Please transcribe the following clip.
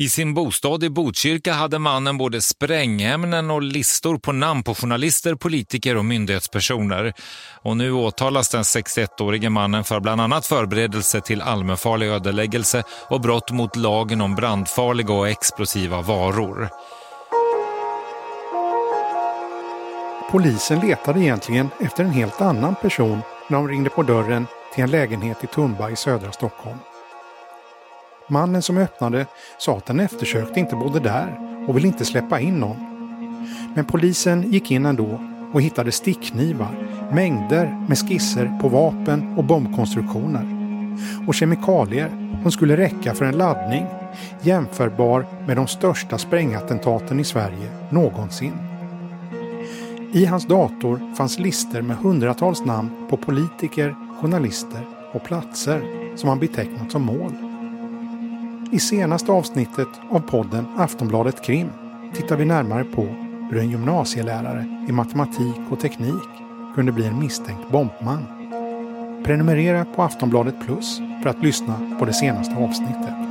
I sin bostad i Botkyrka hade mannen både sprängämnen och listor på namn på journalister, politiker och myndighetspersoner. Och nu åtalas den 61-årige mannen för bland annat förberedelse till allmänfarlig ödeläggelse och brott mot lagen om brandfarliga och explosiva varor. Polisen letade egentligen efter en helt annan person när de ringde på dörren till en lägenhet i Tumba i södra Stockholm. Mannen som öppnade sa att den eftersökte inte bodde där och ville inte släppa in någon. Men polisen gick in ändå och hittade stickknivar, mängder med skisser på vapen och bombkonstruktioner och kemikalier som skulle räcka för en laddning jämförbar med de största sprängattentaten i Sverige någonsin. I hans dator fanns listor med hundratals namn på politiker, journalister och platser som han betecknat som mål. I senaste avsnittet av podden Aftonbladet Krim tittar vi närmare på hur en gymnasielärare i matematik och teknik kunde bli en misstänkt bombman. Prenumerera på Aftonbladet Plus för att lyssna på det senaste avsnittet.